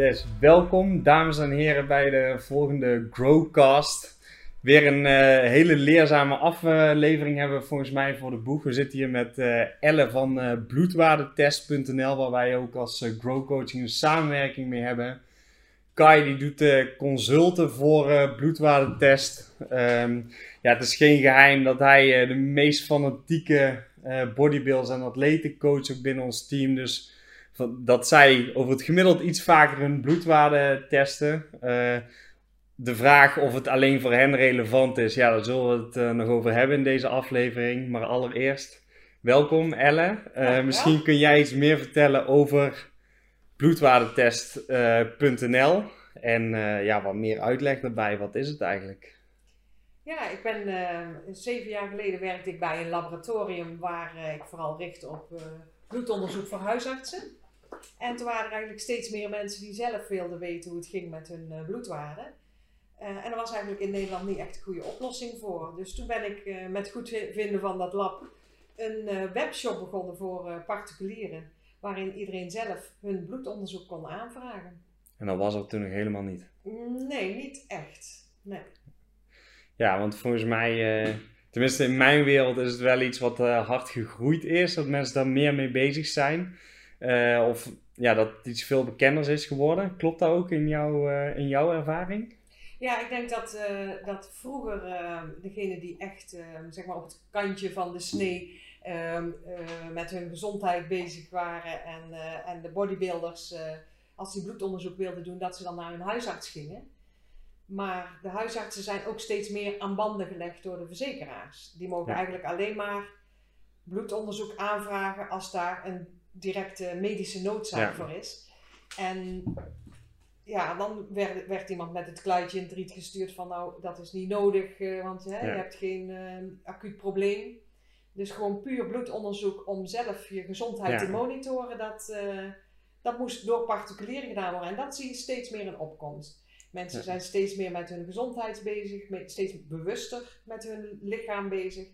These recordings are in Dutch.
Yes, welkom dames en heren bij de volgende Growcast. Weer een uh, hele leerzame aflevering hebben we volgens mij voor de boeg. We zitten hier met uh, Elle van uh, bloedwaardetest.nl, waar wij ook als Grow Coaching een samenwerking mee hebben. Kai die doet consulten voor bloedwaardetest. Um, ja, het is geen geheim dat hij de meest fanatieke bodybuilders en atleten coach ook binnen ons team. Dus dat zij over het gemiddeld iets vaker hun bloedwaarde testen. Uh, de vraag of het alleen voor hen relevant is, ja, daar zullen we het uh, nog over hebben in deze aflevering. Maar allereerst, welkom Elle. Uh, misschien kun jij iets meer vertellen over bloedwaardetest.nl en ja, wat meer uitleg daarbij. Wat is het eigenlijk? Ja, ik ben zeven jaar geleden werkte ik bij een laboratorium waar ik vooral richt op bloedonderzoek voor huisartsen. En toen waren er eigenlijk steeds meer mensen die zelf wilden weten hoe het ging met hun uh, bloedwaarden. Uh, en er was eigenlijk in Nederland niet echt een goede oplossing voor. Dus toen ben ik uh, met goed vinden van dat lab een webshop begonnen voor particulieren. Waarin iedereen zelf hun bloedonderzoek kon aanvragen. En dat was er toen nog helemaal niet? Nee, niet echt. Nee. Ja, want volgens mij, tenminste in mijn wereld, is het wel iets wat hard gegroeid is. Dat mensen daar meer mee bezig zijn. Uh, of ja, dat iets veel bekenders is geworden. Klopt dat ook in, jou, uh, in jouw ervaring? Ja, ik denk dat, uh, dat vroeger degenen die echt zeg maar op het kantje van de snee ehm, met hun gezondheid bezig waren en, en de bodybuilders, als die bloedonderzoek wilden doen, dat ze dan naar hun huisarts gingen. Maar de huisartsen zijn ook steeds meer aan banden gelegd door de verzekeraars. Die mogen eigenlijk alleen maar bloedonderzoek aanvragen als daar een directe medische noodzaak voor is. En ja, dan werd, werd, iemand met het kluitje in het riet gestuurd van nou, dat is niet nodig, uh, want hè, je hebt geen uh, acuut probleem. Dus gewoon puur bloedonderzoek om zelf je gezondheid te monitoren, dat, uh, dat moest door particulieren gedaan worden. En dat zie je steeds meer in opkomst. Mensen zijn steeds meer met hun gezondheid bezig, steeds bewuster met hun lichaam bezig.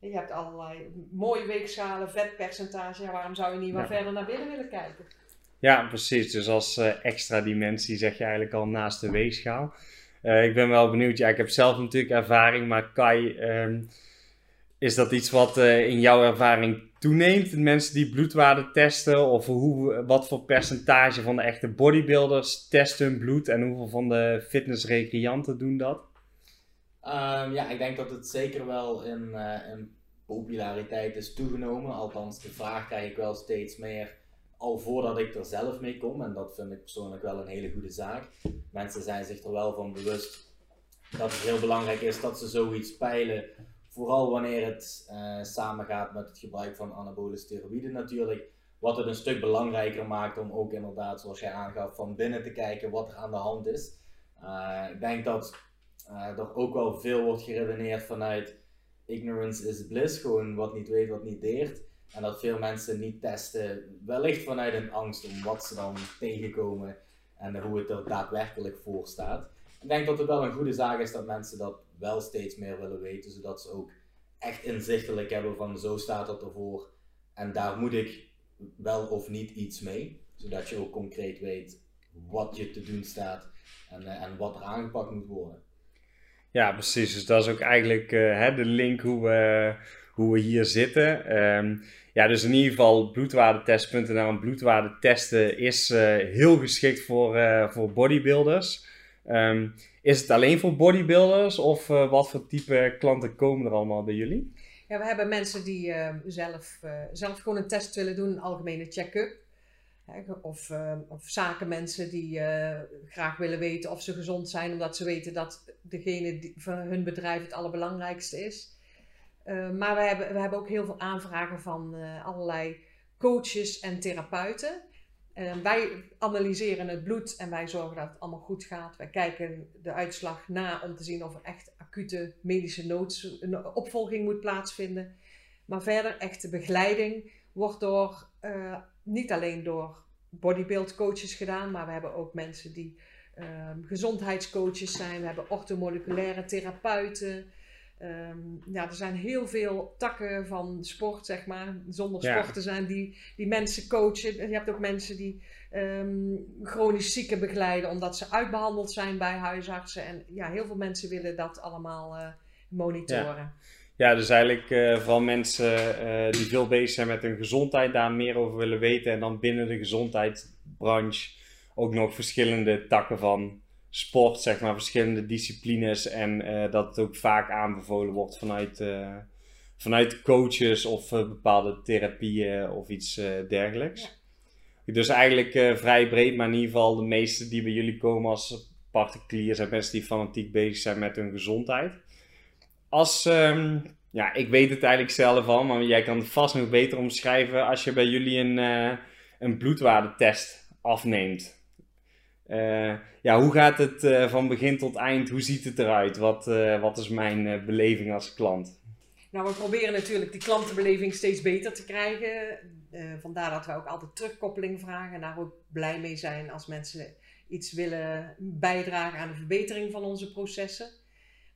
Je hebt allerlei mooie weegschalen, vetpercentage. Ja, waarom zou je niet wat verder naar binnen willen kijken? Ja, precies. Dus als uh, extra dimensie zeg je eigenlijk al naast de weegschaal. Uh, ik ben wel benieuwd. Ja, ik heb zelf natuurlijk ervaring, maar Kai, um, is dat iets wat uh, in jouw ervaring toeneemt? Mensen die bloedwaarden testen? Of hoe, wat voor percentage van de echte bodybuilders testen hun bloed? En hoeveel van de fitnessrecreanten doen dat? Um, ja, ik denk dat het zeker wel in, uh, in, populariteit is toegenomen. Althans, de vraag krijg ik wel steeds meer al voordat ik er zelf mee kom. En dat vind ik persoonlijk wel een hele goede zaak. Mensen zijn zich er wel van bewust dat het heel belangrijk is dat ze zoiets peilen. Vooral wanneer het uh, samengaat met het gebruik van anabole steroïden natuurlijk. Wat het een stuk belangrijker maakt om ook inderdaad, zoals jij aangaf, van binnen te kijken wat er aan de hand is. Uh, ik denk dat uh, er ook wel veel wordt geredeneerd vanuit ignorance is bliss, gewoon wat niet weet, wat niet deert. En dat veel mensen niet testen, wellicht vanuit een angst om wat ze dan tegenkomen en hoe het er daadwerkelijk voor staat. Ik denk dat het wel een goede zaak is dat mensen dat wel steeds meer willen weten, zodat ze ook echt inzichtelijk hebben van zo staat het ervoor en daar moet ik wel of niet iets mee, zodat je ook concreet weet wat je te doen staat en, eh, en wat er aangepakt moet worden. Ja, precies. Dus dat is ook eigenlijk uh, hè, de link hoe we, hoe we hier zitten. Um, ja, dus in ieder geval bloedwaardetest.nl en bloedwaarde testen is uh, heel geschikt voor, uh, voor bodybuilders. Um, is het alleen voor bodybuilders of wat voor type klanten komen er allemaal bij jullie? Ja, we hebben mensen die zelf, zelf gewoon een test willen doen, een algemene check-up. Of, uh, of zakenmensen die uh, graag willen weten of ze gezond zijn, omdat ze weten dat degene die, van hun bedrijf het allerbelangrijkste is. Uh, maar we hebben, we hebben ook heel veel aanvragen van allerlei coaches en therapeuten. wij analyseren het bloed en wij zorgen dat het allemaal goed gaat. Wij kijken de uitslag na om te zien of er echt acute medische noods, opvolging moet plaatsvinden. Maar verder, echte begeleiding wordt door niet alleen door bodybuild coaches gedaan, maar we hebben ook mensen die um, gezondheidscoaches zijn. We hebben orthomoleculaire therapeuten. Ehm, ja, er zijn heel veel takken van sport, zeg maar, zonder Ja. sport te zijn, die, die mensen coachen. Je hebt ook mensen die ehm, chronisch zieken begeleiden, omdat ze uitbehandeld zijn bij huisartsen. En ja, heel veel mensen willen dat allemaal eh, monitoren. Ja, dus eigenlijk eh, vooral mensen eh, die veel bezig zijn met hun gezondheid, daar meer over willen weten. En dan binnen de gezondheidsbranche ook nog verschillende takken van sport, zeg maar, verschillende disciplines. En eh, dat het ook vaak aanbevolen wordt vanuit, vanuit coaches of bepaalde therapieën of iets dergelijks. Dus eigenlijk vrij breed, maar in ieder geval de meeste die bij jullie komen als particulier zijn mensen die fanatiek bezig zijn met hun gezondheid. Als, ehm, ja, ik weet het eigenlijk zelf al, maar jij kan het vast nog beter omschrijven als je bij jullie een, eh, een bloedwaardetest afneemt. Eh, ja, hoe gaat het eh, van begin tot eind? Hoe ziet het eruit? Wat, wat is mijn beleving als klant? Nou, we proberen natuurlijk die klantenbeleving steeds beter te krijgen. Vandaar dat we ook altijd terugkoppeling vragen en daar ook blij mee zijn als mensen iets willen bijdragen aan de verbetering van onze processen.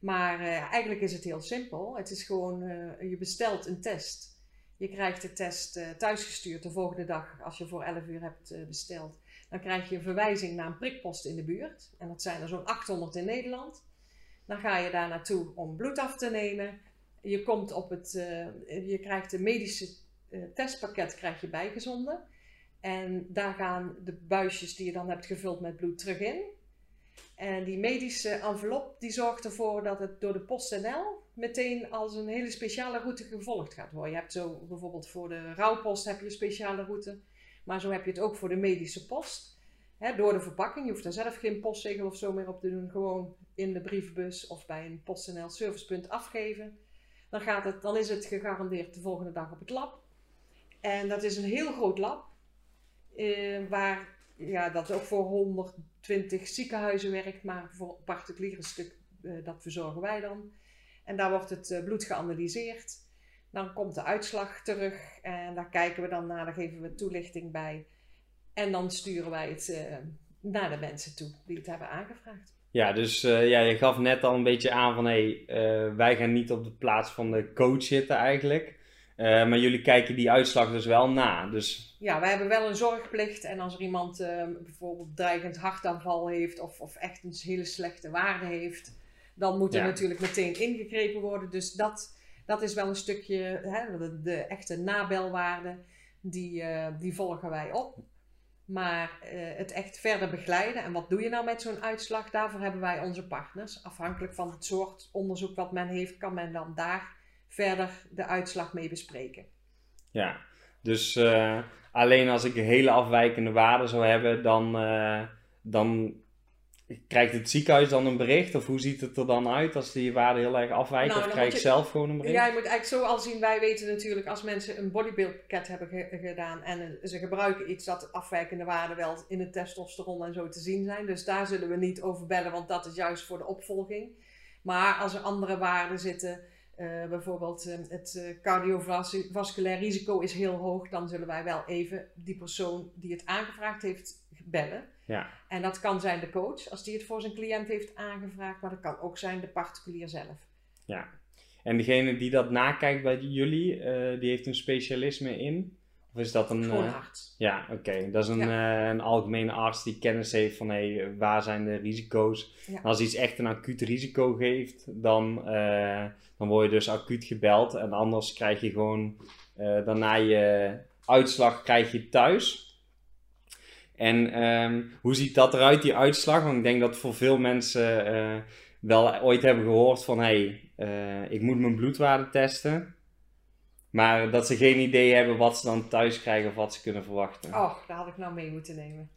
Maar eh, eigenlijk is het heel simpel. Het is gewoon, eh, je bestelt een test. Je krijgt de test eh, thuisgestuurd de volgende dag als je voor 11 uur hebt besteld. Dan krijg je een verwijzing naar een prikpost in de buurt. En dat zijn er zo'n 800 in Nederland. Dan ga je daar naartoe om bloed af te nemen. Je, komt op het, je krijgt een medische testpakket krijg je bijgezonden. En daar gaan de buisjes die je dan hebt gevuld met bloed terug in. En die medische envelop die zorgt ervoor dat het door de PostNL meteen als een hele speciale route gevolgd gaat worden. Je hebt zo bijvoorbeeld voor de rouwpost heb je een speciale route. Maar zo heb je het ook voor de medische post. Door de verpakking. Je hoeft daar zelf geen postzegel of zo meer op te doen. Gewoon in de brievenbus of bij een PostNL servicepunt afgeven. Dan, gaat het, dan is het gegarandeerd de volgende dag op het lab. En dat is een heel groot lab. eh, waar ja, dat ook voor 120 ziekenhuizen werkt. Maar voor een particuliere stuk, eh, dat verzorgen wij dan. En daar wordt het eh, bloed geanalyseerd. Dan komt de uitslag terug en daar kijken we dan naar, daar geven we toelichting bij. En dan sturen wij het eh, naar de mensen toe die het hebben aangevraagd. Ja, dus ja, je gaf net al een beetje aan van hé, hey, wij gaan niet op de plaats van de coach zitten eigenlijk. Eh, maar jullie kijken die uitslag dus wel na. Dus Ja, wij hebben wel een zorgplicht. En als er iemand eh, bijvoorbeeld dreigend hartaanval heeft of, of echt een hele slechte waarde heeft, dan moet er Ja. natuurlijk meteen ingegrepen worden. Dus dat, dat is wel een stukje, hè, de, de echte nabelwaarde, die, eh, die volgen wij op. Maar eh, het echt verder begeleiden. En wat doe je nou met zo'n uitslag? Daarvoor hebben wij onze partners. Afhankelijk van het soort onderzoek wat men heeft, kan men dan daar verder de uitslag mee bespreken. ja, dus eh, alleen als ik een hele afwijkende waarde zou hebben, dan, eh, dan krijgt het ziekenhuis dan een bericht? Of hoe ziet het er dan uit als die waarde heel erg afwijkt? Nou, of krijg ik je- zelf gewoon een bericht? Ja, je moet eigenlijk zo al zien. Wij weten natuurlijk als mensen een bodybuildpakket hebben ge- gedaan en ze gebruiken iets dat afwijkende waarden wel in het testosteron en zo te zien zijn. Dus daar zullen we niet over bellen, want dat is juist voor de opvolging. Maar als er andere waarden zitten, eh, bijvoorbeeld eh, het eh, cardiovasculair risico is heel hoog, dan zullen wij wel even die persoon die het aangevraagd heeft bellen. Ja. En dat kan zijn de coach, als die het voor zijn cliënt heeft aangevraagd, maar dat kan ook zijn de particulier zelf. En degene die dat nakijkt bij jullie, eh, die heeft een specialisme in? Of is dat een... Gewoon eh, arts. Ja, oké. Dat is een, eh, een algemene arts die kennis heeft van hey, waar zijn de risico's. Ja. Als iets echt een acuut risico geeft, dan, eh, dan word je dus acuut gebeld. En anders krijg je gewoon daarna je uitslag krijg je thuis. En ehm, hoe ziet dat eruit, die uitslag? Want ik denk dat voor veel mensen wel ooit hebben gehoord van hey, eh, ik moet mijn bloedwaarde testen. Maar dat ze geen idee hebben wat ze dan thuis krijgen of wat ze kunnen verwachten. Oh, daar had ik nou mee moeten nemen.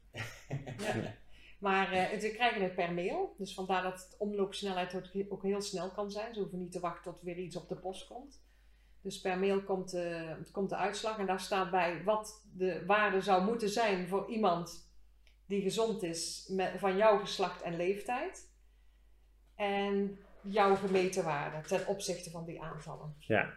ja. Maar eh, het- we krijgen het per mail. Dus vandaar dat de omloopsnelheid ook, heel snel kan zijn. Ze hoeven niet te wachten tot weer iets op de post komt. Dus per mail komt, eh, komt de uitslag. En daar staat bij wat de waarde zou moeten zijn voor iemand die gezond is met, van jouw geslacht en leeftijd. En jouw gemeten waarde ten opzichte van die aantallen. Ja,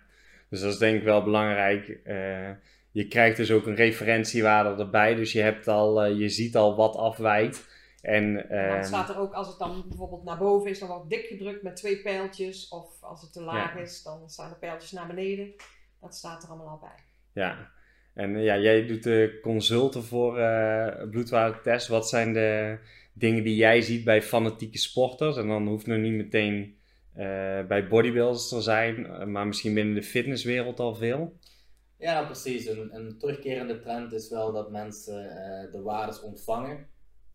dus dat is denk ik wel belangrijk. Eh, je krijgt dus ook een referentiewaarde erbij, dus je, hebt al, eh, je ziet al wat afwijkt. En, En dan ehm, staat er ook, als het dan bijvoorbeeld naar boven is, dan wordt dik gedrukt met twee pijltjes. Of als het te laag Ja. is, dan staan de pijltjes naar beneden. Dat staat er allemaal al bij. Ja, en eh, ja, jij doet de consulten voor eh bloedwatertest. Wat zijn de dingen die jij ziet bij fanatieke sporters? En dan hoeft nog niet meteen bij bodybuilders te zijn, eh, maar misschien binnen de fitnesswereld al veel. Ja, precies. Een, een terugkerende trend is wel dat mensen eh, de waardes ontvangen.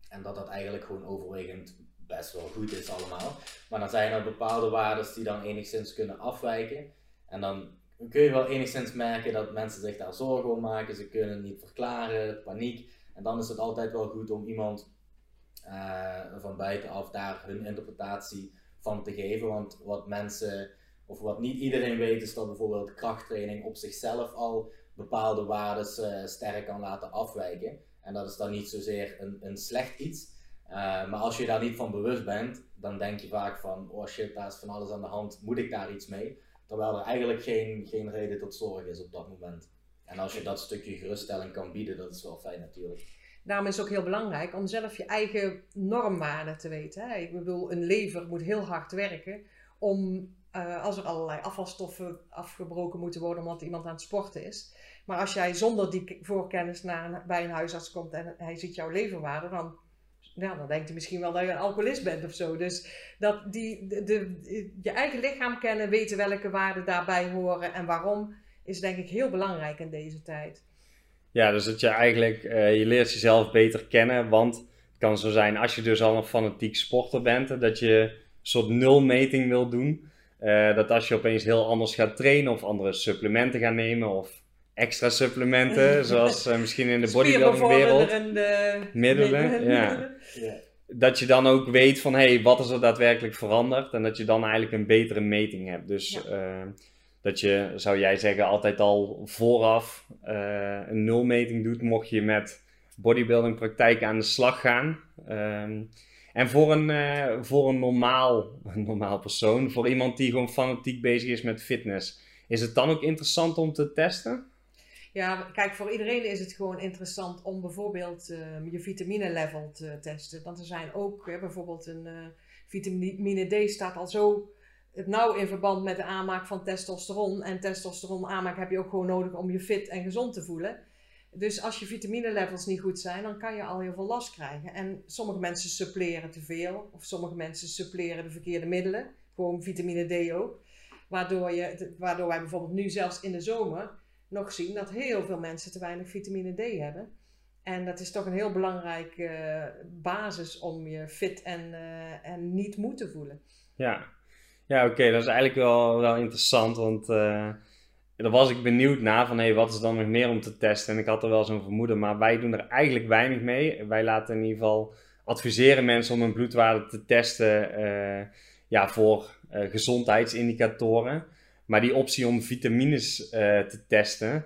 En dat dat eigenlijk gewoon overwegend best wel goed is allemaal. Maar dan zijn er bepaalde waardes die dan enigszins kunnen afwijken. En dan kun je wel enigszins merken dat mensen zich daar zorgen om maken. Ze kunnen het niet verklaren, paniek. En dan is het altijd wel goed om iemand eh, van buitenaf daar hun interpretatie van te geven. Want wat mensen, of wat niet iedereen weet, is dat bijvoorbeeld krachttraining op zichzelf al bepaalde waardes eh, sterk kan laten afwijken. En dat is dan niet zozeer een, een slecht iets. Eh, maar als je daar niet van bewust bent, dan denk je vaak van, oh shit, daar is van alles aan de hand, moet ik daar iets mee? Terwijl er eigenlijk geen, geen reden tot zorg is op dat moment. En als je dat stukje geruststelling kan bieden, dat is wel fijn natuurlijk. Daarom is het ook heel belangrijk om zelf je eigen normwaarde te weten. Hè? Ik bedoel, een lever moet heel hard werken om, eh, als er allerlei afvalstoffen afgebroken moeten worden omdat iemand aan het sporten is. Maar als jij zonder die voorkennis naar bij een huisarts komt en hij ziet jouw leverwaarde, dan, ja, dan denkt hij misschien wel dat je een alcoholist bent of zo. Dus dat die, de- je eigen lichaam kennen, weten welke waarden daarbij horen en waarom, is denk ik heel belangrijk in deze tijd. Ja, dus dat je eigenlijk, eh, je leert jezelf beter kennen, want het kan zo zijn als je dus al een fanatiek sporter bent, dat je een soort nulmeting wil doen. Eh, dat als je opeens heel anders gaat trainen of andere supplementen gaat nemen of extra supplementen, zoals eh, misschien in de bodybuildingwereld, Spierbevorderende Middelen, ja. Ja. dat je dan ook weet van hé, hey, wat is er daadwerkelijk veranderd en dat je dan eigenlijk een betere meting hebt. Dus Ja. Dat je, zou jij zeggen, altijd al vooraf eh, een nulmeting doet, mocht je met bodybuilding praktijken aan de slag gaan. Ehm, en voor een, eh, voor een normaal, normaal persoon, voor iemand die gewoon fanatiek bezig is met fitness, is het dan ook interessant om te testen? Ja, kijk, voor iedereen is het gewoon interessant om bijvoorbeeld ehm, je vitamine level te testen. Want er zijn ook hè, bijvoorbeeld een eh, vitamine D staat al zo nauw in verband met de aanmaak van testosteron. En testosteron aanmaak heb je ook gewoon nodig om je fit en gezond te voelen. Dus als je vitamine levels niet goed zijn, dan kan je al heel veel last krijgen. En sommige mensen suppleren te veel, of sommige mensen suppleren de verkeerde middelen. Gewoon vitamine D ook. Waardoor, je, waardoor wij bijvoorbeeld nu zelfs in de zomer nog zien dat heel veel mensen te weinig vitamine D hebben. En dat is toch een heel belangrijke eh, basis om je fit en, eh, en niet moe te voelen. Ja, ja oké, dat is eigenlijk wel, wel interessant, want eh, daar was ik benieuwd naar van hé, wat is dan nog meer om te testen? En ik had er wel zo'n vermoeden, maar wij doen er eigenlijk weinig mee. Wij laten in ieder geval adviseren mensen om hun bloedwaarde te testen eh, ja, voor eh, gezondheidsindicatoren. Maar die optie om vitamines te testen,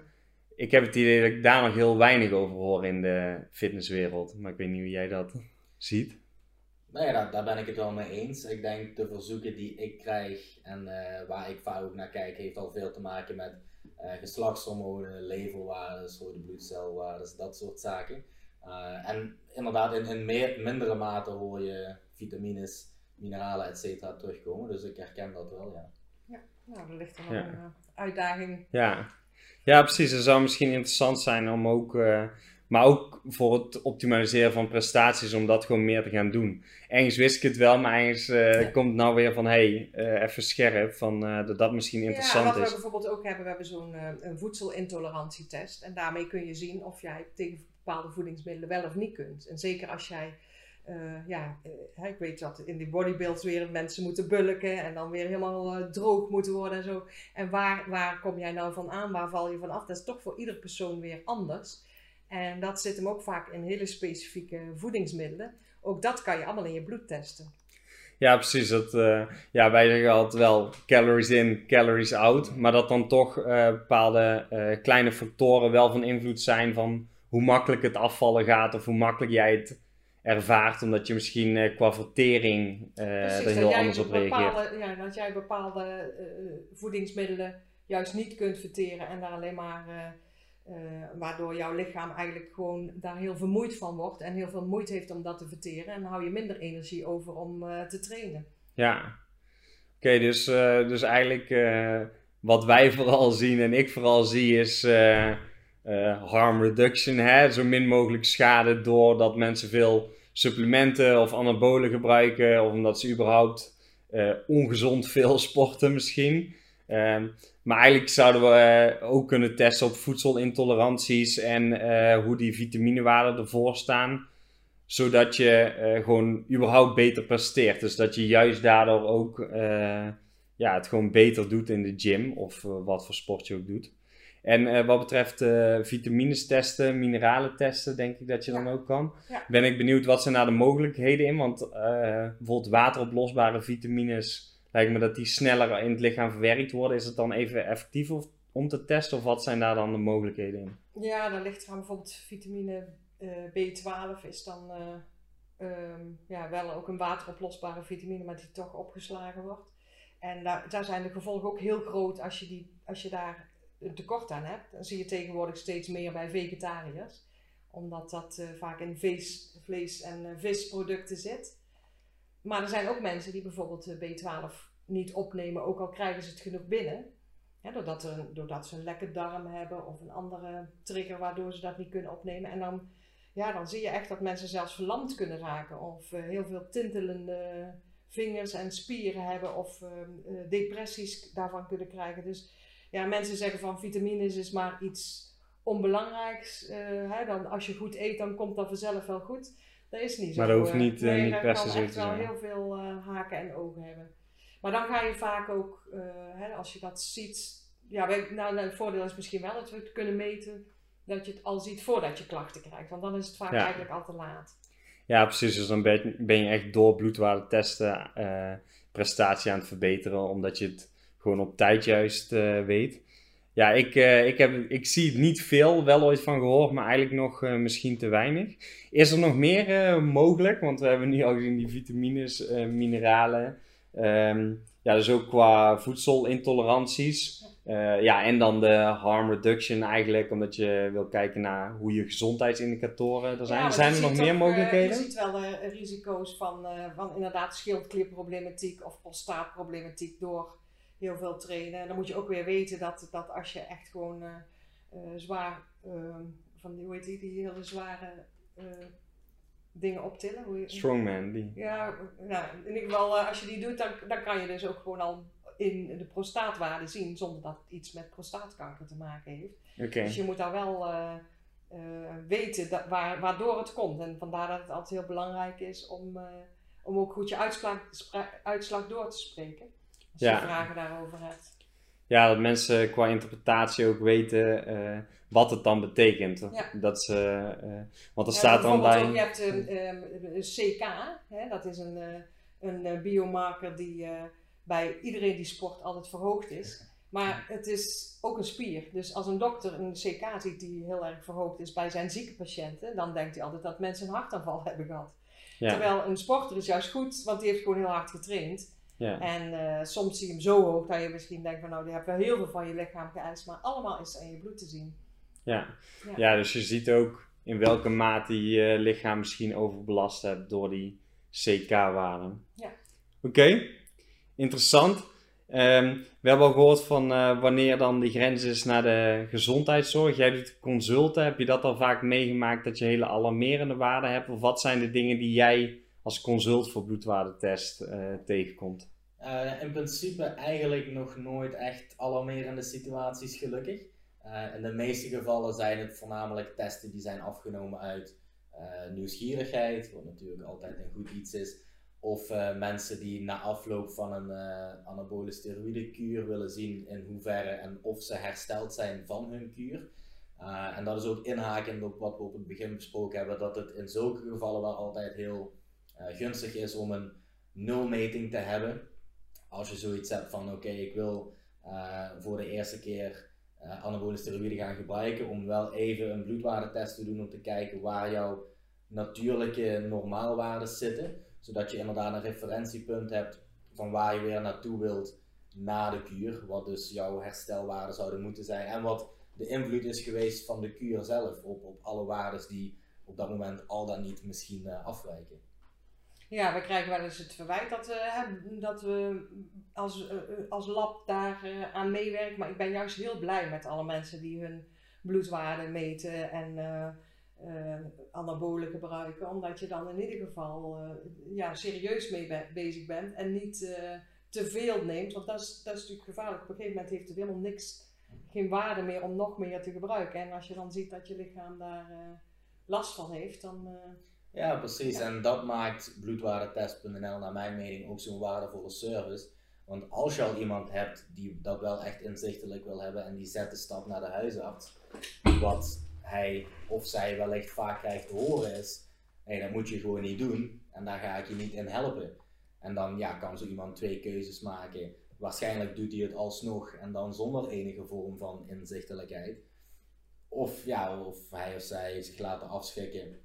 ik heb het idee dat ik daar nog heel weinig over hoor in de fitnesswereld. Maar ik weet niet hoe jij dat ziet. Nou ja, daar, daar ben ik het wel mee eens. Ik denk de verzoeken die ik krijg en eh, waar ik vaak ook naar kijk, heeft al veel te maken met eh, geslachtshormonen, leverwaardes, rode bloedcelwaardes, dat soort zaken. Eh, en inderdaad, in, in meer, mindere mate hoor je vitamines, mineralen, et cetera terugkomen. Dus ik herken dat wel, ja. Nou, er ligt er nog Ja. een uitdaging. Ja. ja, precies. Het zou misschien interessant zijn om ook, eh, maar ook voor het optimaliseren van prestaties, om dat gewoon meer te gaan doen. Ergens wist ik het wel, maar ergens eh, Ja. komt het nou weer van, hé, hey, eh, even scherp, van, eh, dat dat misschien Ja, interessant wat we is. bijvoorbeeld ook hebben, we hebben zo'n voedselintolerantietest. En daarmee kun je zien of jij tegen bepaalde voedingsmiddelen wel of niet kunt. En zeker als jij, ja, ik weet dat in die bodybuilds weer mensen moeten bulken en dan weer helemaal droog moeten worden en zo. En waar, waar kom jij nou van aan? Waar val je van af? Dat is toch voor ieder persoon weer anders. En dat zit hem ook vaak in hele specifieke voedingsmiddelen. Ook dat kan je allemaal in je bloed testen. Ja, precies. Dat, eh, ja, wij zeggen altijd wel calories in, calories out. Maar dat dan toch eh, bepaalde eh, kleine factoren wel van invloed zijn van hoe makkelijk het afvallen gaat of hoe makkelijk jij het ervaart. Omdat je misschien qua vertering Precies, er heel anders op reageert. bepaalde, ja, dat jij bepaalde voedingsmiddelen juist niet kunt verteren en daar alleen maar eh, waardoor jouw lichaam eigenlijk gewoon daar heel vermoeid van wordt en heel veel moeite heeft om dat te verteren. En dan hou je minder energie over om te trainen. Ja, oké, dus, dus eigenlijk wat wij vooral zien en ik vooral zie is harm reduction. Hè? Zo min mogelijk schade doordat mensen veel supplementen of anabolen gebruiken of omdat ze überhaupt ongezond veel sporten misschien. Maar eigenlijk zouden we uh, ook kunnen testen op voedselintoleranties en eh, hoe die vitaminewaarden ervoor staan. Zodat je gewoon überhaupt beter presteert. Dus dat je juist daardoor ook ja, het gewoon beter doet in de gym of wat voor sport je ook doet. En wat betreft vitamines testen, mineralen testen, denk ik dat je dan ook kan. Ben ik benieuwd wat zijn nou de mogelijkheden in? Want bijvoorbeeld wateroplosbare vitamines, lijkt me dat die sneller in het lichaam verwerkt worden. Is het dan even effectief om te testen of wat zijn daar dan de mogelijkheden in? Ja, dan ligt er bijvoorbeeld vitamine B12 is dan um, ja, wel ook een wateroplosbare vitamine, maar die toch opgeslagen wordt. En daar, daar zijn de gevolgen ook heel groot als je, die, als je daar een tekort aan hebt. Dan zie je tegenwoordig steeds meer bij vegetariërs. Omdat dat uh, vaak in vlees, vlees en visproducten zit. Maar er zijn ook mensen die bijvoorbeeld B12 niet opnemen, ook al krijgen ze het genoeg binnen. Doordat, er, doordat ze een lekke darm hebben of een andere trigger waardoor ze dat niet kunnen opnemen. En dan, ja, dan zie je echt dat mensen zelfs verlamd kunnen raken. Of uh, heel veel tintelende vingers en spieren hebben. Of ehm, depressies daarvan kunnen krijgen. Dus ja, mensen zeggen van vitamines is maar iets onbelangrijks. Uh, hè, dan als je goed eet, dan komt dat vanzelf wel goed. Dat is niet zo. Maar dat hoeft niet, uh, niet per se zo te zijn. wel heel veel uh, haken en ogen hebben. Maar dan ga je vaak ook, hè, als je dat ziet, ja, wij, nou, het voordeel is misschien wel dat we het kunnen meten, dat je het al ziet voordat je klachten krijgt. Want dan is het vaak eigenlijk al te laat. Ja, precies. Dus dan ben je echt door bloedwaarde testen prestatie aan het verbeteren, omdat je het gewoon op tijd juist uh, weet. Ja, ik, uh, ik, heb, ik zie het niet veel, wel ooit van gehoord, maar eigenlijk nog uh, misschien te weinig. Is er nog meer mogelijk? Want we hebben nu al gezien die vitamines, mineralen. Um, ja, dus ook qua voedselintoleranties. ja, en dan de harm reduction eigenlijk, omdat je wil kijken naar hoe je gezondheidsindicatoren er zijn. Ja, zijn er nog meer mogelijkheden? je ziet wel risico's van, van inderdaad schildklierproblematiek of prostaatproblematiek door heel veel trainen. En dan moet je ook weer weten dat, dat als je echt gewoon uh, uh, zwaar, uh, van die, hoe heet die, die hele zware eh, dingen optillen. Hoe je, Strongman, die. Ja, nou, in ieder geval als je die doet, dan, dan kan je dus ook gewoon al in de prostaatwaarde zien zonder dat het iets met prostaatkanker te maken heeft. Okay. Dus je moet daar wel weten dat, waar, waardoor het komt. En vandaar dat het altijd heel belangrijk is om, om ook goed je uitslag, uitslag door te spreken als ja. je vragen daarover hebt. Ja, dat mensen qua interpretatie ook weten uh, wat het dan betekent. Ja. Dat ze, uh, want er ja, staat dan bij. Ook, je hebt een, een CK, hè, dat is een, uh, een biomarker die bij iedereen die sport altijd verhoogd is. Maar het is ook een spier. Dus als een dokter een CK ziet die heel erg verhoogd is bij zijn zieke patiënten, dan denkt hij altijd dat mensen een hartaanval hebben gehad. Ja. Terwijl een sporter is juist goed, want die heeft gewoon heel hard getraind. Ja. En uh, soms zie je hem zo hoog dat je misschien denkt van nou, die hebt wel heel veel van je lichaam geëist, maar allemaal is in je bloed te zien. Ja. ja. Ja. dus je ziet ook in welke mate je lichaam misschien overbelast hebt door die CK-waarden. Ja. Oké, interessant. Um, we hebben al gehoord van uh, wanneer dan de grens is naar de gezondheidszorg. Jij doet consulten. Heb je dat al vaak meegemaakt dat je hele alarmerende waarden hebt? Of wat zijn de dingen die jij als consult voor bloedwaardetest uh, tegenkomt? Uh, in principe eigenlijk nog nooit echt alarmerende situaties, gelukkig. Uh, in de meeste gevallen zijn het voornamelijk testen die zijn afgenomen uit nieuwsgierigheid, wat natuurlijk altijd een goed iets is. Of mensen die na afloop van een anabole steroïdekuur willen zien in hoeverre en of ze hersteld zijn van hun kuur. en dat is ook inhakend op wat we op het begin besproken hebben, dat het in zulke gevallen wel altijd heel gunstig is om een nulmeting te hebben. Als je zoiets hebt van oké, ik wil uh, voor de eerste keer uh, anabole steroïden gaan gebruiken om wel even een bloedwaardetest te doen om te kijken waar jouw natuurlijke normaalwaarden zitten. Zodat je inderdaad een referentiepunt hebt van waar je weer naartoe wilt na de kuur. Wat dus jouw herstelwaarden zouden moeten zijn. En wat de invloed is geweest van de kuur zelf op, op alle waarden die op dat moment al dan niet misschien afwijken. Ja, we krijgen wel eens het verwijt dat, uh, dat we als, uh, als lab daar aan meewerken. Maar ik ben juist heel blij met alle mensen die hun bloedwaarden meten en anabolen gebruiken. Omdat je dan in ieder geval ja, serieus mee bezig bent en niet te veel neemt. Want dat is, dat is natuurlijk gevaarlijk. Op een gegeven moment heeft het helemaal niks, geen waarde meer om nog meer te gebruiken. En als je dan ziet dat je lichaam daar last van heeft, dan. Ja, precies. En dat maakt bloedwaardetest.nl naar mijn mening ook zo'n waardevolle service. Want als je al iemand hebt die dat wel echt inzichtelijk wil hebben en die zet de stap naar de huisarts, wat hij of zij wellicht vaak krijgt te horen is, hey, dat moet je gewoon niet doen en daar ga ik je niet in helpen. En dan ja, kan zo iemand twee keuzes maken. Waarschijnlijk doet hij het alsnog en dan zonder enige vorm van inzichtelijkheid. Of, ja, of hij of zij zich laten afschrikken.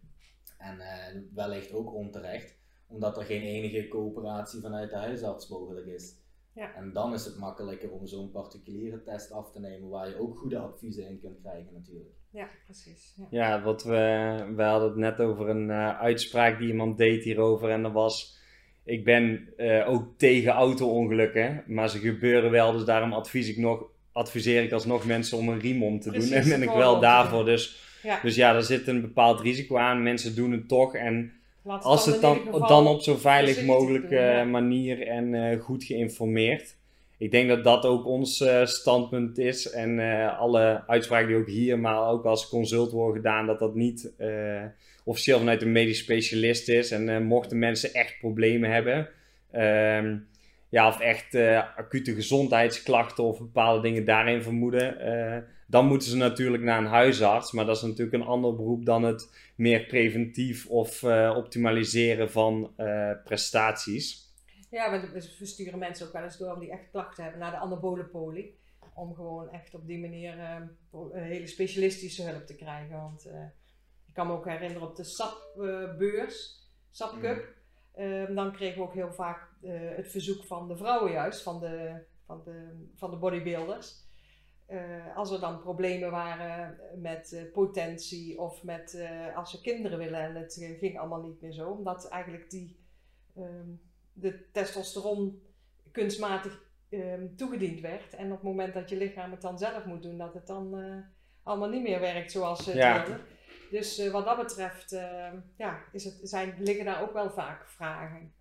En uh, wellicht ook onterecht, omdat er geen enige coöperatie vanuit de huisarts mogelijk is. Ja. En dan is het makkelijker om zo'n particuliere test af te nemen, waar je ook goede adviezen in kunt krijgen natuurlijk. Ja, precies. Ja, ja wat we, we hadden het net over een uh, uitspraak die iemand deed hierover en dat was... Ik ben uh, ook tegen auto-ongelukken, maar ze gebeuren wel, dus daarom advies ik nog, adviseer ik alsnog mensen om een riem om te doen. En ben ik wel daarvoor. Dus ja. dus ja, daar zit een bepaald risico aan. Mensen doen het toch. En als het dan, dan op zo veilig mogelijke manier en uh, goed geïnformeerd. Ik denk dat dat ook ons uh, standpunt is. En uh, alle uitspraken die ook hier, maar ook als consult worden gedaan, dat dat niet officieel vanuit een medisch specialist is. En mochten mensen echt problemen hebben. Ehm, ja, of echt acute gezondheidsklachten of bepaalde dingen daarin vermoeden, dan moeten ze natuurlijk naar een huisarts. Maar dat is natuurlijk een ander beroep dan het meer preventief of uh, optimaliseren van prestaties. Ja, we, we sturen mensen ook wel eens door die echt klachten hebben naar de anabolenpolie. Om gewoon echt op die manier een hele specialistische hulp te krijgen. Want ik kan me ook herinneren op de SAP-beurs, SAP Cup. Mm. Ehm, dan kregen we ook heel vaak het verzoek van de vrouwen juist, van de, van de, van de bodybuilders. Uh, als er dan problemen waren met uh, potentie of met als ze kinderen willen en het ging allemaal niet meer zo, omdat eigenlijk die, um, de testosteron kunstmatig um, toegediend werd. En op het moment dat je lichaam het dan zelf moet doen, dat het dan allemaal niet meer werkt zoals ze het ja. wilden. Dus wat dat betreft uh, ja, is het, zijn, liggen daar ook wel vaak vragen.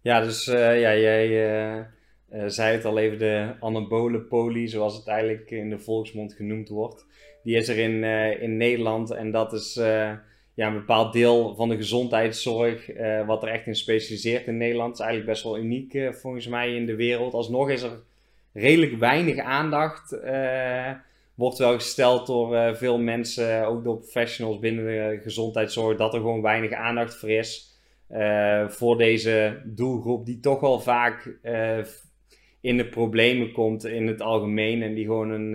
Ja, dus ja, jij zei het al even, de anabole poli, zoals het eigenlijk in de volksmond genoemd wordt. Die is er in, in Nederland en dat is ja, een bepaald deel van de gezondheidszorg wat er echt in specialiseert in Nederland. Is eigenlijk best wel uniek volgens mij in de wereld. Alsnog is er redelijk weinig aandacht wordt wel gesteld door veel mensen, ook door professionals binnen de gezondheidszorg, dat er gewoon weinig aandacht voor is. Voor deze doelgroep die toch wel vaak in de problemen komt in het algemeen en die gewoon een,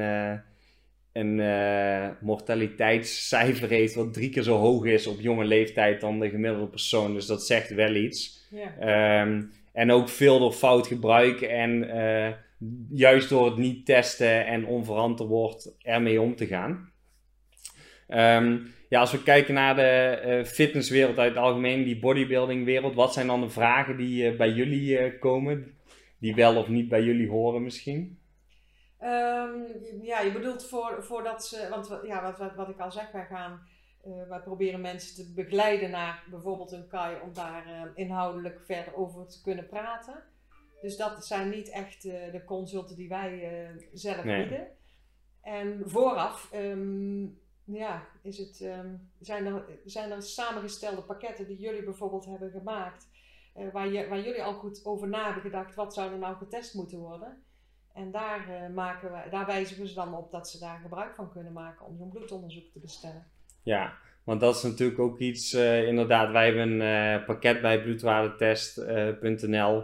een mortaliteitscijfer heeft wat drie keer zo hoog is op jonge leeftijd dan de gemiddelde persoon. Dus dat zegt wel iets. Yeah. Um, en ook veel door fout gebruik en juist door het niet testen en onverantwoord ermee om te gaan. Um, ja, als we kijken naar de uh, fitnesswereld uit het algemeen, die bodybuildingwereld, wat zijn dan de vragen die uh, bij jullie komen, die wel of niet bij jullie horen misschien? Um, ja, je bedoelt voor, voordat ze, want ja, wat, wat, wat ik al zeg, wij gaan, wij proberen mensen te begeleiden naar bijvoorbeeld een KAI om daar inhoudelijk verder over te kunnen praten. Dus dat zijn niet echt uh, de consulten die wij uh, zelf nee. bieden. En vooraf um, ja, is het, um, zijn, er, zijn er samengestelde pakketten die jullie bijvoorbeeld hebben gemaakt. Uh, waar, je, waar jullie al goed over na hebben gedacht, wat zou er nou getest moeten worden? En daar, maken we, daar we ze dan op dat ze daar gebruik van kunnen maken om zo'n bloedonderzoek te bestellen. Ja, want dat is natuurlijk ook iets, inderdaad, wij hebben een pakket bij bloedwaardetest.nl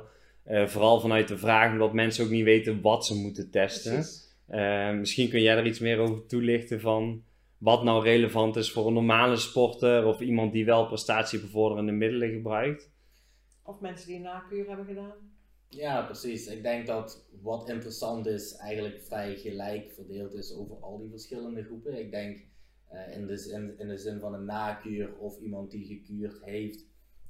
uh, vooral vanuit de vraag omdat mensen ook niet weten wat ze moeten testen. Uh, misschien kun jij er iets meer over toelichten van wat nou relevant is voor een normale sporter of iemand die wel prestatiebevorderende middelen gebruikt. Of mensen die een nakuur hebben gedaan. Ja, precies. Ik denk dat wat interessant is, eigenlijk vrij gelijk verdeeld is over al die verschillende groepen. Ik denk uh, in, de, in, in de zin van een nakuur of iemand die gekuurd heeft,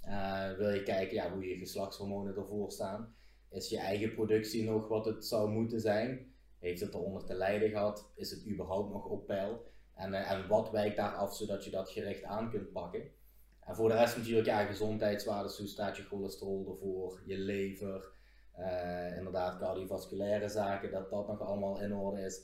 uh, wil je kijken ja, hoe je geslachtshormonen ervoor staan. Is je eigen productie nog wat het zou moeten zijn? Heeft het eronder te lijden gehad? Is het überhaupt nog op peil? En, uh, en wat wijkt daar af zodat je dat gericht aan kunt pakken? En voor de rest natuurlijk, ja, gezondheidswaardes, hoe staat je cholesterol ervoor, je lever, uh, inderdaad cardiovasculaire zaken, dat dat nog allemaal in orde is.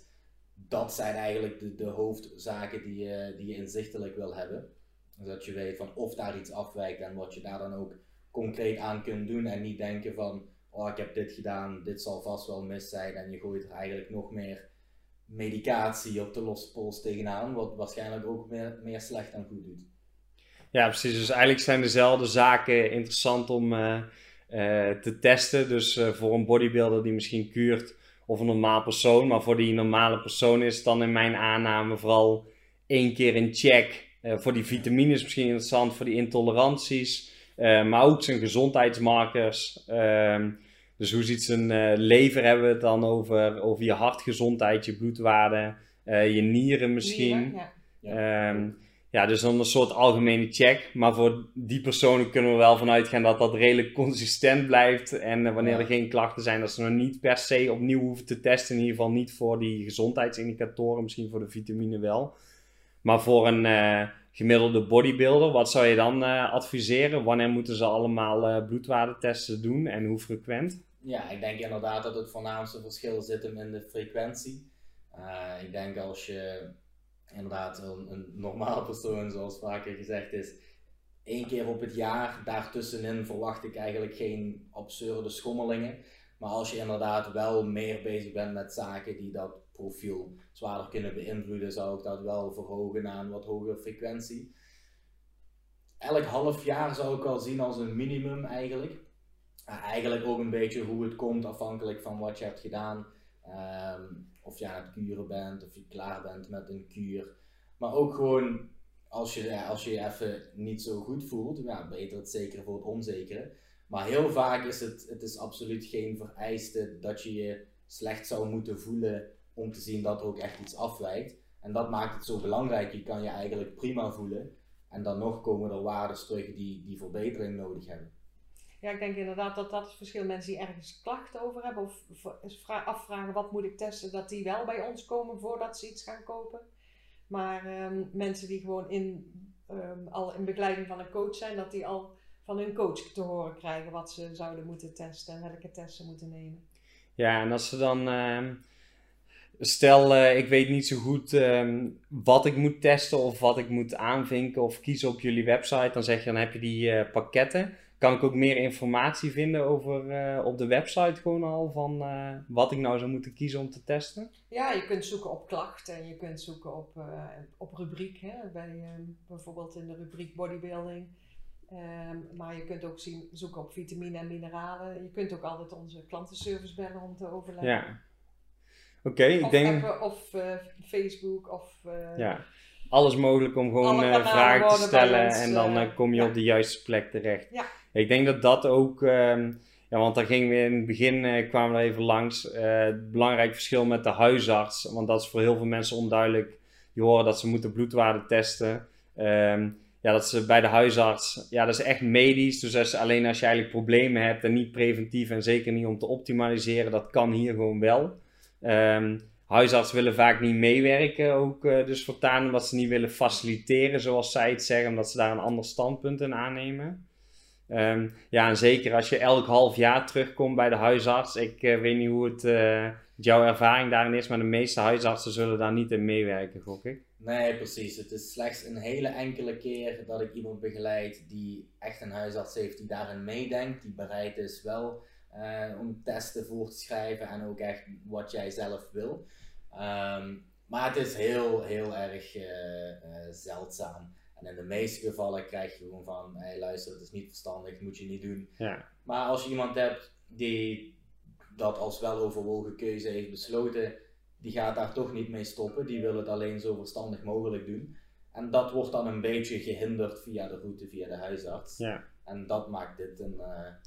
Dat zijn eigenlijk de, de hoofdzaken die je, die je inzichtelijk wil hebben. Zodat je weet van of daar iets afwijkt en wat je daar dan ook concreet aan kunt doen. En niet denken van, oh ik heb dit gedaan, dit zal vast wel mis zijn. En je gooit er eigenlijk nog meer medicatie op de losse pols tegenaan. Wat waarschijnlijk ook meer, meer slecht dan goed doet. Ja, precies. Dus eigenlijk zijn dezelfde zaken interessant om uh, uh, te testen. Dus uh, voor een bodybuilder die misschien kuurt of een normaal persoon. Maar voor die normale persoon is dan in mijn aanname vooral één keer een check. voor die vitamines misschien interessant, voor die intoleranties. maar ook zijn gezondheidsmarkers. Ehm, dus hoe ziet zijn lever hebben we het dan over? Over je hartgezondheid, je bloedwaarde, je nieren misschien. Nieren, ja. Um, ja, dus dan een soort algemene check. Maar voor die personen kunnen we wel vanuit gaan dat dat redelijk consistent blijft. En uh, wanneer er geen klachten zijn, dat ze nog niet per se opnieuw hoeven te testen. In ieder geval niet voor die gezondheidsindicatoren, misschien voor de vitamine wel. Maar voor een uh, gemiddelde bodybuilder, wat zou je dan uh, adviseren? Wanneer moeten ze allemaal bloedwaardetesten doen en hoe frequent? Ja, ik denk inderdaad dat het voornaamste verschil zit in de frequentie. ik denk als je inderdaad een, een normaal persoon, zoals vaker gezegd is, één keer op het jaar. Daartussenin verwacht ik eigenlijk geen absurde schommelingen. Maar als je inderdaad wel meer bezig bent met zaken die dat profiel zwaarder kunnen beïnvloeden, zou ik dat wel verhogen naar een wat hogere frequentie. Elk half jaar zou ik wel zien als een minimum eigenlijk. eigenlijk ook een beetje hoe het komt afhankelijk van wat je hebt gedaan. Um, of je aan het kuren bent, of je klaar bent met een kuur. Maar ook gewoon als je, als je je even niet zo goed voelt, ja, beter het zekere voor het onzekere. Maar heel vaak is het, het is absoluut geen vereiste dat je je slecht zou moeten voelen om te zien dat er ook echt iets afwijkt. En dat maakt het zo belangrijk. Je kan je eigenlijk prima voelen. En dan nog komen er waarden terug die, die verbetering nodig hebben. Ja, ik denk inderdaad dat dat het verschil mensen die ergens klachten over hebben of afvragen wat moet ik testen, dat die wel bij ons komen voordat ze iets gaan kopen. Maar um, mensen die gewoon in, um, al in begeleiding van een coach zijn, dat die al van hun coach te horen krijgen wat ze zouden moeten testen en welke tests ze moeten nemen. Ja, en als ze dan. Uh, stel, uh, ik weet niet zo goed wat ik moet testen of wat ik moet aanvinken of kiezen op jullie website, dan zeg je dan heb je die uh, pakketten kan ik ook meer informatie vinden over uh, op de website gewoon al van uh, wat ik nou zou moeten kiezen om te testen? Ja, je kunt zoeken op klachten, je kunt zoeken op, uh, op rubriek, hè, bij, bijvoorbeeld in de rubriek bodybuilding. Um, maar je kunt ook zien, zoeken op vitamine en mineralen. Je kunt ook altijd onze klantenservice bellen om te overleggen. Ja. Oké, okay, ik denk... Appen, of Facebook of... ja alles mogelijk om gewoon vragen te stellen en dan kom je ja. op de juiste plek terecht. Ja. Ik denk dat dat ook, um, ja, want daar gingen we in het begin, uh, kwamen we even langs, uh, het belangrijk verschil met de huisarts. Want dat is voor heel veel mensen onduidelijk. Je hoort dat ze moeten bloedwaarde testen. Um, ja, dat ze bij de huisarts, ja, dat is echt medisch. Dus alleen als je eigenlijk problemen hebt en niet preventief en zeker niet om te optimaliseren, dat kan hier gewoon wel. Um, huisartsen willen vaak niet meewerken, ook uh, dus voortaan, omdat ze niet willen faciliteren, zoals zij het zeggen, omdat ze daar een ander standpunt in aannemen. Um, ja, en zeker als je elk half jaar terugkomt bij de huisarts. Ik uh, weet niet hoe het uh, jouw ervaring daarin is, maar de meeste huisartsen zullen daar niet in meewerken, gok ik. Nee, precies. Het is slechts een hele enkele keer dat ik iemand begeleid die echt een huisarts heeft die daarin meedenkt, die bereid is wel uh, om testen voor te schrijven en ook echt wat jij zelf wil. Um, maar het is heel, heel erg zeldzaam. En in de meeste gevallen krijg je gewoon van, hé hey, luister, het is niet verstandig, moet je niet doen. Ja. Maar als je iemand hebt die dat als weloverwogen keuze heeft besloten, die gaat daar toch niet mee stoppen. Die wil het alleen zo verstandig mogelijk doen. En dat wordt dan een beetje gehinderd via de route, via de huisarts. Ja. En dat maakt dit een,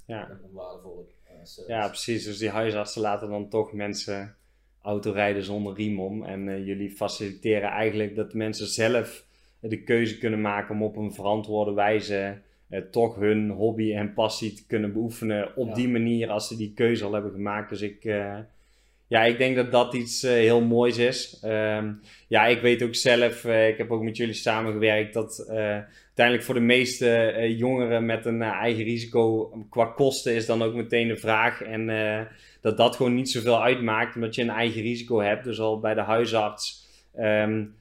ja. een service. Ja, precies. Dus die huisartsen laten dan toch mensen autorijden zonder riem om. En jullie faciliteren eigenlijk dat mensen zelf de keuze kunnen maken om op een verantwoorde wijze uh, toch hun hobby en passie te kunnen beoefenen op die manier als ze die keuze al hebben gemaakt. Dus ik, uh, ja, ik denk dat dat iets uh, heel moois is. Ehm, ja, ik weet ook zelf, ik heb ook met jullie samengewerkt, dat uiteindelijk voor de meeste jongeren met een eigen risico qua kosten is dan ook meteen de vraag. En dat dat gewoon niet zoveel uitmaakt, omdat je een eigen risico hebt. Dus al bij de huisarts. Um,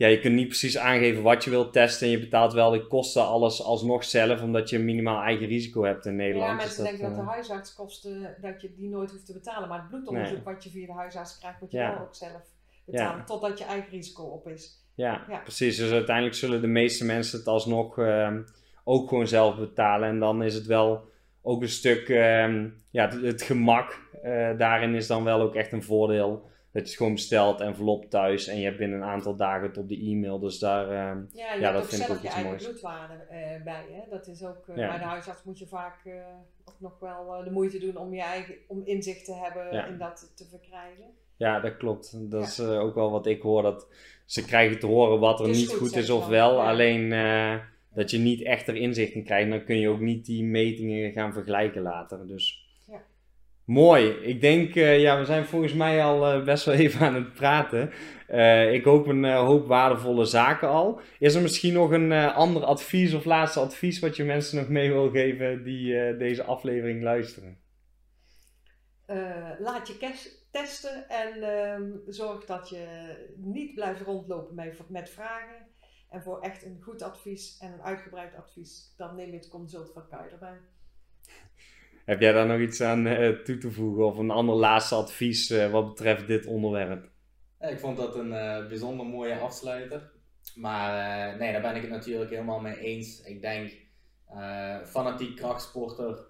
ja, je kunt niet precies aangeven wat je wilt testen. En je betaalt wel de kosten alles alsnog zelf, omdat je minimaal eigen risico hebt in Nederland. Ja, mensen dus denken dat, de eh, huisartskosten, dat je die nooit hoeft te betalen. Maar het bloedonderzoek wat je via de huisarts krijgt, moet je wel ook zelf betalen. Totdat je eigen risico op is. Ja, precies. Dus uiteindelijk zullen de meeste mensen het alsnog uh, ook gewoon zelf betalen. En dan is het wel ook een stuk, uh, ja, het, het gemak uh, daarin is dan wel ook echt een voordeel het is gewoon besteld, envelop thuis en je hebt binnen een aantal dagen het op de e-mail. Dus daar, uh, ja, je ja dat vind ik ook je eigen bloedwaarde uh, bij. Hè? Dat is ook, uh, bij de huisarts moet je vaak ook nog wel de moeite doen om, je eigen, om inzicht te hebben in dat te verkrijgen. Ja, dat klopt. Dat is ook wel wat ik hoor. Dat ze krijgen te horen wat er niet goed, is of wel. Alleen dat je niet echt er inzicht in krijgt. Dan kun je ook niet die metingen gaan vergelijken later. Dus Mooi. Ik denk, uh, ja, we zijn volgens mij al uh, best wel even aan het praten. Uh, ik hoop een hoop waardevolle zaken al. Is er misschien nog een ander advies of laatste advies wat je mensen nog mee wil geven die deze aflevering luisteren? laat je testen en ehm, zorg dat je niet blijft rondlopen met, met vragen. En voor echt een goed advies en een uitgebreid advies, dan neem je het consult van Kai erbij. Heb jij daar nog iets aan uh, toe te voegen of een ander laatste advies uh, wat betreft dit onderwerp? ik vond dat een uh, bijzonder mooie afsluiter. Maar nee, daar ben ik het natuurlijk helemaal mee eens. Ik denk, fanatiek krachtsporter,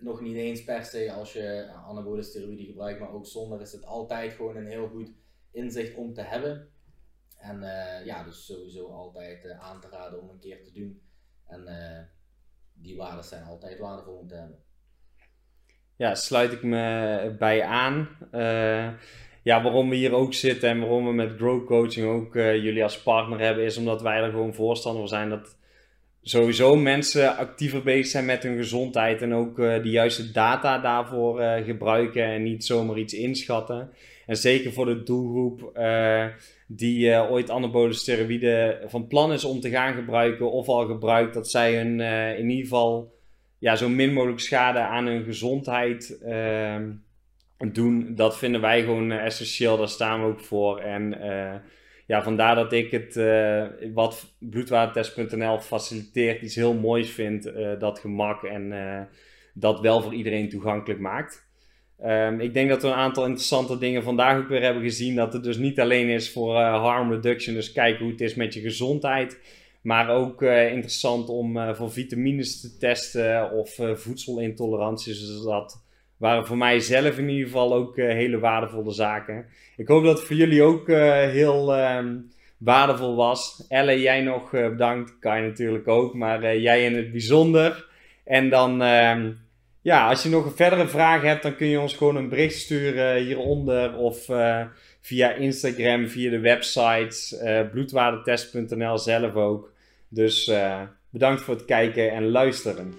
nog niet eens per se als je anabole steroïden gebruikt, maar ook zonder is het altijd gewoon een heel goed inzicht om te hebben. En ja, dus sowieso altijd aan te raden om een keer te doen. En die waarden zijn altijd waardevol om te hebben. Ja, sluit ik me bij aan. Uh, ja, waarom we hier ook zitten en waarom we met Grow Coaching ook uh, jullie als partner hebben, is omdat wij er gewoon voorstander van zijn dat sowieso mensen actiever bezig zijn met hun gezondheid en ook uh, de juiste data daarvoor gebruiken en niet zomaar iets inschatten. En zeker voor de doelgroep die uh, ooit anabole steroïden van plan is om te gaan gebruiken of al gebruikt, dat zij hun uh, in ieder geval ja, zo min mogelijk schade aan hun gezondheid uh, doen. Dat vinden wij gewoon uh, essentieel, daar staan we ook voor. En ja, vandaar dat ik het, wat bloedwatertest.nl faciliteert, iets heel moois vind, dat gemak en dat wel voor iedereen toegankelijk maakt. Um, ik denk dat we een aantal interessante dingen vandaag ook weer hebben gezien. Dat het dus niet alleen is voor uh, harm reduction, dus kijken hoe het is met je gezondheid. Maar ook uh, interessant om uh, voor vitamines te testen of voedselintoleranties. Dus dat waren voor mij zelf in ieder geval ook hele waardevolle zaken. Ik hoop dat het voor jullie ook heel um, waardevol was. Elle, jij nog bedankt. Kai natuurlijk ook, maar jij in het bijzonder. En dan ehm, ja, als je nog een verdere vragen hebt, dan kun je ons gewoon een bericht sturen hieronder of uh, via Instagram, via de websites, uh, bloedwaardetest.nl zelf ook. Dus uh, bedankt voor het kijken en luisteren.